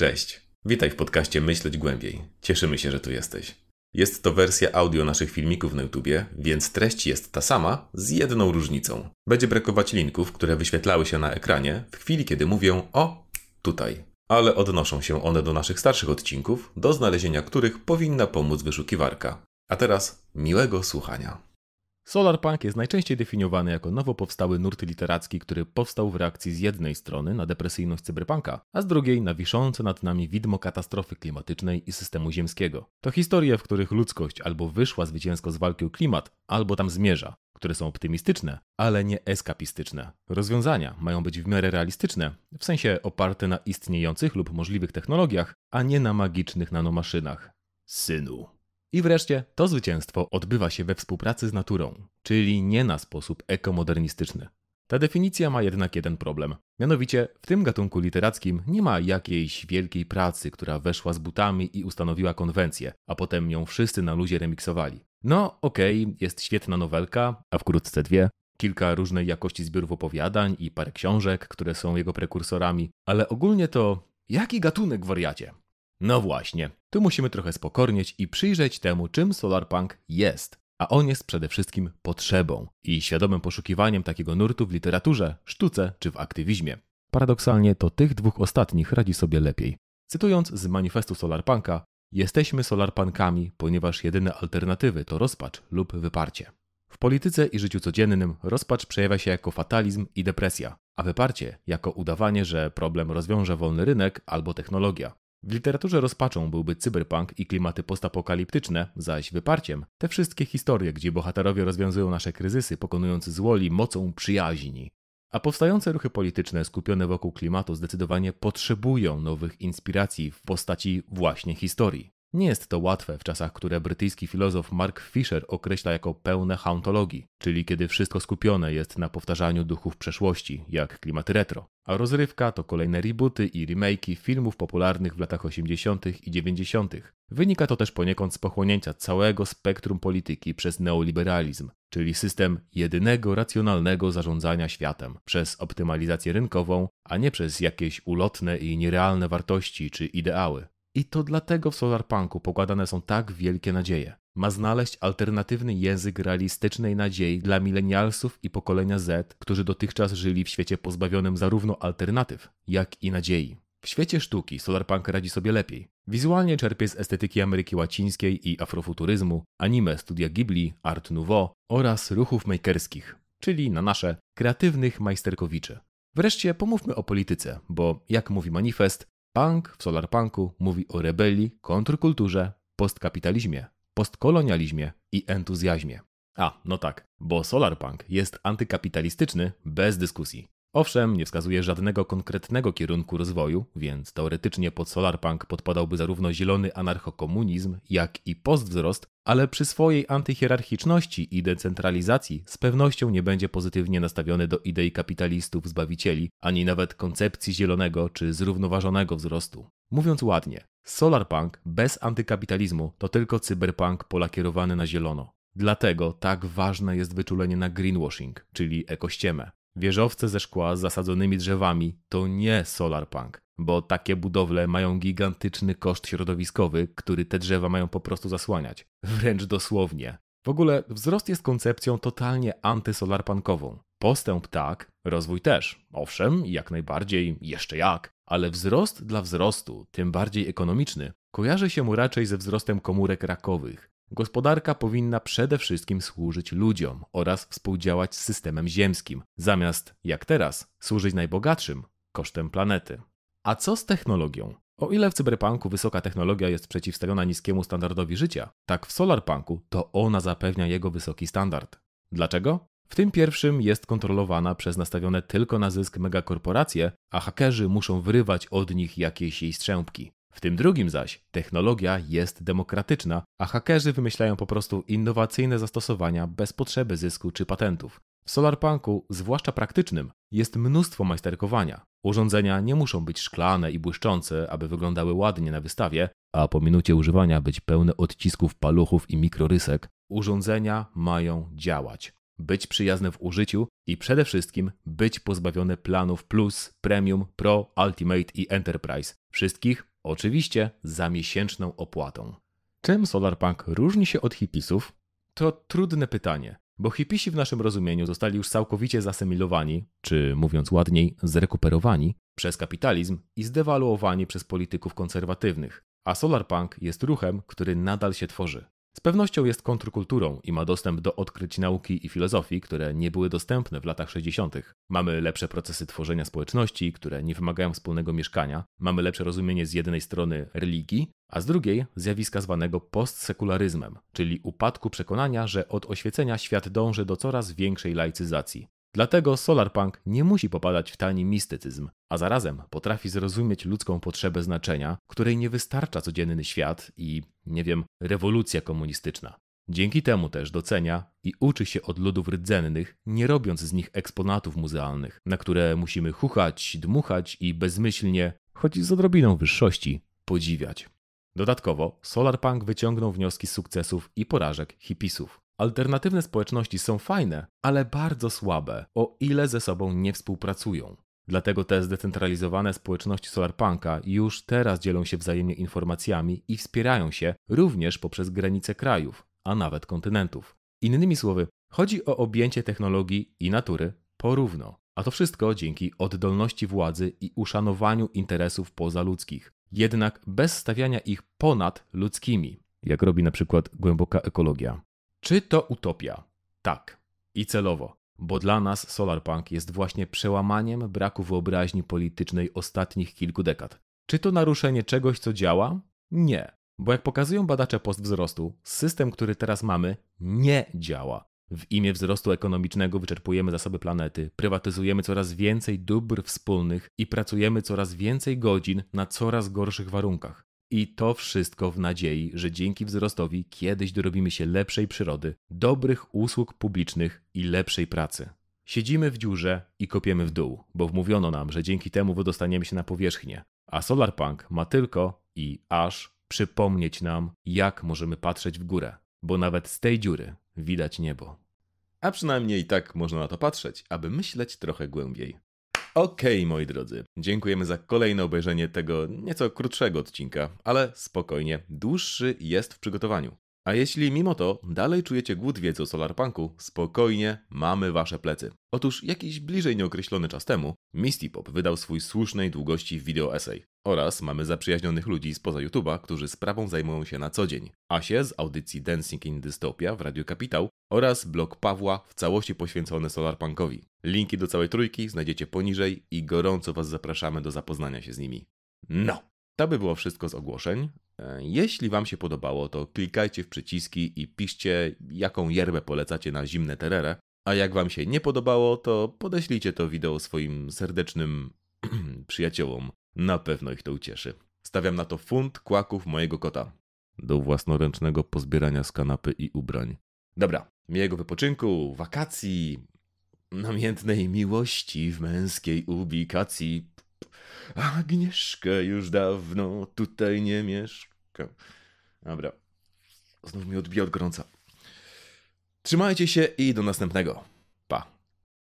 Cześć. Witaj w podcaście Myśleć Głębiej. Cieszymy się, że tu jesteś. Jest to wersja audio naszych filmików na YouTubie, więc treść jest ta sama, z jedną różnicą. Będzie brakować linków, które wyświetlały się na ekranie w chwili, kiedy mówię o tutaj. Ale odnoszą się one do naszych starszych odcinków, do znalezienia których powinna pomóc wyszukiwarka. A teraz miłego słuchania. Solarpunk jest najczęściej definiowany jako nowo powstały nurt literacki, który powstał w reakcji z jednej strony na depresyjność cyberpunka, a z drugiej na wiszące nad nami widmo katastrofy klimatycznej i systemu ziemskiego. To historie, w których ludzkość albo wyszła zwycięsko z walki o klimat, albo tam zmierza, które są optymistyczne, ale nie eskapistyczne. Rozwiązania mają być w miarę realistyczne, w sensie oparte na istniejących lub możliwych technologiach, a nie na magicznych nanomaszynach. Synu. I wreszcie to zwycięstwo odbywa się we współpracy z naturą, czyli nie na sposób ekomodernistyczny. Ta definicja ma jednak jeden problem. Mianowicie, w tym gatunku literackim nie ma jakiejś wielkiej pracy, która weszła z butami i ustanowiła konwencję, a potem ją wszyscy na luzie remiksowali. No, okej, okay, jest świetna nowelka, a wkrótce dwie, kilka różnej jakości zbiorów opowiadań i parę książek, które są jego prekursorami, ale ogólnie to jaki gatunek wariacie? No właśnie, tu musimy trochę spokornieć i przyjrzeć temu, czym solarpunk jest. A on jest przede wszystkim potrzebą i świadomym poszukiwaniem takiego nurtu w literaturze, sztuce czy w aktywizmie. Paradoksalnie to tych dwóch ostatnich radzi sobie lepiej. Cytując z manifestu solarpunka, jesteśmy solarpunkami, ponieważ jedyne alternatywy to rozpacz lub wyparcie. W polityce i życiu codziennym rozpacz przejawia się jako fatalizm i depresja, a wyparcie jako udawanie, że problem rozwiąże wolny rynek albo technologia. W literaturze rozpaczą byłby cyberpunk i klimaty postapokaliptyczne, zaś wyparciem te wszystkie historie, gdzie bohaterowie rozwiązują nasze kryzysy, pokonując złoli mocą przyjaźni. A powstające ruchy polityczne skupione wokół klimatu zdecydowanie potrzebują nowych inspiracji w postaci właśnie historii. Nie jest to łatwe w czasach, które brytyjski filozof Mark Fisher określa jako pełne hauntologii, czyli kiedy wszystko skupione jest na powtarzaniu duchów przeszłości, jak klimaty retro. A rozrywka to kolejne rebooty i remake'i filmów popularnych w latach 80. i 90. Wynika to też poniekąd z pochłonięcia całego spektrum polityki przez neoliberalizm, czyli system jedynego racjonalnego zarządzania światem przez optymalizację rynkową, a nie przez jakieś ulotne i nierealne wartości czy ideały. I to dlatego w Solarpunku pokładane są tak wielkie nadzieje. Ma znaleźć alternatywny język realistycznej nadziei dla milenialsów i pokolenia Z, którzy dotychczas żyli w świecie pozbawionym zarówno alternatyw, jak i nadziei. W świecie sztuki Solarpunk radzi sobie lepiej. Wizualnie czerpie z estetyki Ameryki Łacińskiej i afrofuturyzmu, anime studia Ghibli, Art Nouveau oraz ruchów makerskich, czyli na nasze kreatywnych majsterkowiczy. Wreszcie pomówmy o polityce, bo jak mówi manifest, Punk w solarpunku mówi o rebelii, kontrkulturze, postkapitalizmie, postkolonializmie i entuzjazmie. A, no tak, bo solarpunk jest antykapitalistyczny bez dyskusji. Owszem, nie wskazuje żadnego konkretnego kierunku rozwoju, więc teoretycznie pod solarpunk podpadałby zarówno zielony anarchokomunizm, jak i postwzrost, ale przy swojej antyhierarchiczności i decentralizacji z pewnością nie będzie pozytywnie nastawiony do idei kapitalistów zbawicieli, ani nawet koncepcji zielonego czy zrównoważonego wzrostu. Mówiąc ładnie, solarpunk bez antykapitalizmu to tylko cyberpunk polakierowany na zielono. Dlatego tak ważne jest wyczulenie na greenwashing, czyli ekościemę. Wieżowce ze szkła z zasadzonymi drzewami to nie solarpunk, bo takie budowle mają gigantyczny koszt środowiskowy, który te drzewa mają po prostu zasłaniać. Wręcz dosłownie. W ogóle wzrost jest koncepcją totalnie antysolarpunkową. Postęp tak, rozwój też. Owszem, jak najbardziej, jeszcze jak, ale wzrost dla wzrostu, tym bardziej ekonomiczny, kojarzy się mu raczej ze wzrostem komórek rakowych. Gospodarka powinna przede wszystkim służyć ludziom oraz współdziałać z systemem ziemskim, zamiast, jak teraz, służyć najbogatszym kosztem planety. A co z technologią? O ile w cyberpunku wysoka technologia jest przeciwstawiona niskiemu standardowi życia, tak w solarpunku to ona zapewnia jego wysoki standard. Dlaczego? W tym pierwszym jest kontrolowana przez nastawione tylko na zysk megakorporacje, a hakerzy muszą wyrywać od nich jakieś jej strzępki. W tym drugim zaś technologia jest demokratyczna, a hakerzy wymyślają po prostu innowacyjne zastosowania bez potrzeby zysku czy patentów. W solarpunku, zwłaszcza praktycznym, jest mnóstwo majsterkowania. Urządzenia nie muszą być szklane i błyszczące, aby wyglądały ładnie na wystawie, a po minucie używania być pełne odcisków paluchów i mikrorysek. Urządzenia mają działać. być przyjazne w użyciu i przede wszystkim być pozbawione planów Plus, Premium, Pro, Ultimate i Enterprise. Wszystkich oczywiście za miesięczną opłatą. Czym Solarpunk różni się od hipisów? To trudne pytanie, bo hipisi w naszym rozumieniu zostali już całkowicie zasymilowani, czy mówiąc ładniej, zrekuperowani przez kapitalizm i zdewaluowani przez polityków konserwatywnych, a Solarpunk jest ruchem, który nadal się tworzy. Z pewnością jest kontrkulturą i ma dostęp do odkryć nauki i filozofii, które nie były dostępne w latach 60. Mamy lepsze procesy tworzenia społeczności, które nie wymagają wspólnego mieszkania. Mamy lepsze rozumienie z jednej strony religii, a z drugiej zjawiska zwanego postsekularyzmem, czyli upadku przekonania, że od oświecenia świat dąży do coraz większej laicyzacji. Dlatego solarpunk nie musi popadać w tani mistycyzm, a zarazem potrafi zrozumieć ludzką potrzebę znaczenia, której nie wystarcza codzienny świat i, nie wiem, rewolucja komunistyczna. Dzięki temu też docenia i uczy się od ludów rdzennych, nie robiąc z nich eksponatów muzealnych, na które musimy chuchać, dmuchać i bezmyślnie, choć z odrobiną wyższości, podziwiać. Dodatkowo, Solarpunk wyciągnął wnioski z sukcesów i porażek hipisów. Alternatywne społeczności są fajne, ale bardzo słabe, o ile ze sobą nie współpracują. Dlatego te zdecentralizowane społeczności Solarpunka już teraz dzielą się wzajemnie informacjami i wspierają się również poprzez granice krajów, a nawet kontynentów. Innymi słowy, chodzi o objęcie technologii i natury porówno. A to wszystko dzięki oddolności władzy i uszanowaniu interesów pozaludzkich, jednak bez stawiania ich ponad ludzkimi, jak robi na przykład głęboka ekologia. Czy to utopia? Tak. I celowo. Bo dla nas Solarpunk jest właśnie przełamaniem braku wyobraźni politycznej ostatnich kilku dekad. Czy to naruszenie czegoś, co działa? Nie. Bo jak pokazują badacze postwzrostu, system, który teraz mamy, nie działa. W imię wzrostu ekonomicznego wyczerpujemy zasoby planety, prywatyzujemy coraz więcej dóbr wspólnych i pracujemy coraz więcej godzin na coraz gorszych warunkach. I to wszystko w nadziei, że dzięki wzrostowi kiedyś dorobimy się lepszej przyrody, dobrych usług publicznych i lepszej pracy. Siedzimy w dziurze i kopiemy w dół, bo wmówiono nam, że dzięki temu wydostaniemy się na powierzchnię. A Solarpunk ma tylko i aż przypomnieć nam, jak możemy patrzeć w górę, bo nawet z tej dziury widać niebo. A przynajmniej tak można na to patrzeć, aby myśleć trochę głębiej. Okej, okay, moi drodzy, dziękujemy za kolejne obejrzenie tego nieco krótszego odcinka, ale spokojnie, dłuższy jest w przygotowaniu. A jeśli mimo to dalej czujecie głód wiedzy o Solarpunku, spokojnie, mamy wasze plecy. Otóż jakiś bliżej nieokreślony czas temu Misty Pop wydał swój słusznej długości wideo essay. Oraz mamy zaprzyjaźnionych ludzi spoza YouTube'a, którzy sprawą zajmują się na co dzień. Asie z audycji Dancing in Dystopia w Radio Kapitał oraz blog Pawła w całości poświęcony Solarpunkowi. Linki do całej trójki znajdziecie poniżej i gorąco Was zapraszamy do zapoznania się z nimi. No! To by było wszystko z ogłoszeń. Jeśli Wam się podobało, to klikajcie w przyciski i piszcie, jaką yerbę polecacie na zimne terere. A jak Wam się nie podobało, to podeślijcie to wideo swoim serdecznym przyjaciołom. Na pewno ich to ucieszy. Stawiam na to funt kłaków mojego kota. Do własnoręcznego pozbierania z kanapy i ubrań. Dobra, miłego wypoczynku, wakacji, namiętnej miłości w męskiej ubikacji. Agnieszka już dawno tutaj nie mieszka. Dobra, znów mi odbija od gorąca. Trzymajcie się i do następnego.